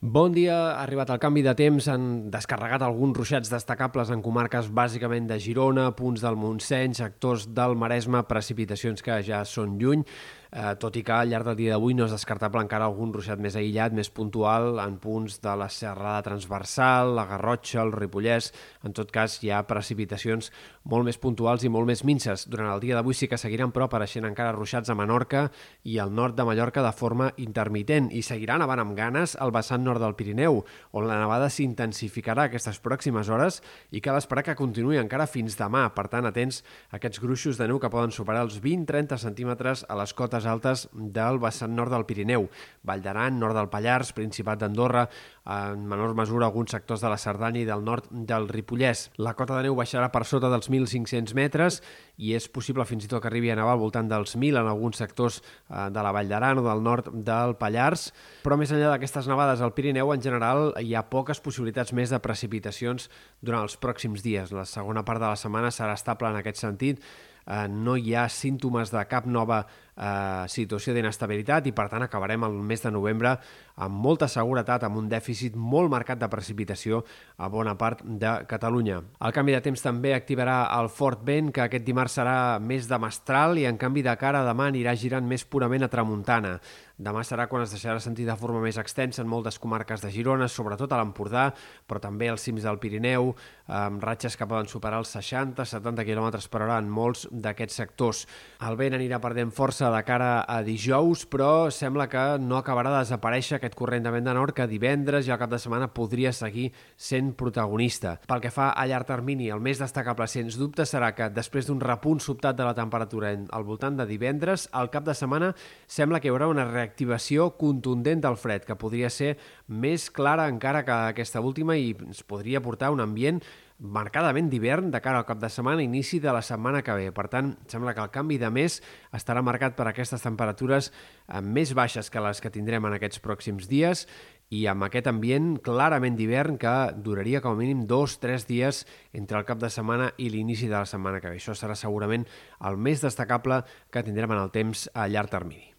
Bon dia, ha arribat el canvi de temps, han descarregat alguns ruixats destacables en comarques bàsicament de Girona, punts del Montseny, sectors del Maresme, precipitacions que ja són lluny. Eh, tot i que al llarg del dia d'avui no és descartable encara algun ruixat més aïllat, més puntual, en punts de la serrada transversal, la Garrotxa, el Ripollès, en tot cas hi ha precipitacions molt més puntuals i molt més minces. Durant el dia d'avui sí que seguiran, però, apareixent encara ruixats a Menorca i al nord de Mallorca de forma intermitent i seguiran avant amb ganes. Al vessant nord del Pirineu, on la nevada s'intensificarà aquestes pròximes hores i cal esperar que continuï encara fins demà. Per tant, atents a aquests gruixos de neu que poden superar els 20-30 centímetres a les cotes altes del vessant nord del Pirineu, Vall d'Aran, nord del Pallars, Principat d'Andorra, en menor mesura alguns sectors de la Cerdanya i del nord del Ripollès. La cota de neu baixarà per sota dels 1.500 metres i és possible fins i tot que arribi a nevar al voltant dels 1.000 en alguns sectors eh, de la Vall d'Aran o del nord del Pallars, però més enllà d'aquestes nevades al Pirineu, en general hi ha poques possibilitats més de precipitacions durant els pròxims dies. La segona part de la setmana serà estable en aquest sentit, eh, no hi ha símptomes de cap nova eh, situació d'inestabilitat i per tant acabarem el mes de novembre amb molta seguretat, amb un dèficit molt marcat de precipitació a bona part de Catalunya. El canvi de temps també activarà el fort vent que aquest dimarts serà més de mestral i en canvi de cara demà anirà girant més purament a tramuntana. Demà serà quan es deixarà sentir de forma més extensa en moltes comarques de Girona, sobretot a l'Empordà, però també als cims del Pirineu, amb ratxes que poden superar els 60-70 km per hora en molts d'aquests sectors. El vent anirà perdent força de cara a dijous, però sembla que no acabarà de desaparèixer aquest corrent de vent de nord que divendres i al cap de setmana podria seguir sent protagonista. Pel que fa a llarg termini, el més destacable, sens dubte, serà que després d'un repunt sobtat de la temperatura al voltant de divendres, al cap de setmana sembla que hi haurà una reactivació contundent del fred, que podria ser més clara encara que aquesta última i ens podria portar un ambient marcadament d'hivern de cara al cap de setmana, inici de la setmana que ve. Per tant, sembla que el canvi de mes estarà marcat per aquestes temperatures eh, més baixes que les que tindrem en aquests pròxims dies i amb aquest ambient clarament d'hivern que duraria com a mínim dos, tres dies entre el cap de setmana i l'inici de la setmana que ve. Això serà segurament el més destacable que tindrem en el temps a llarg termini.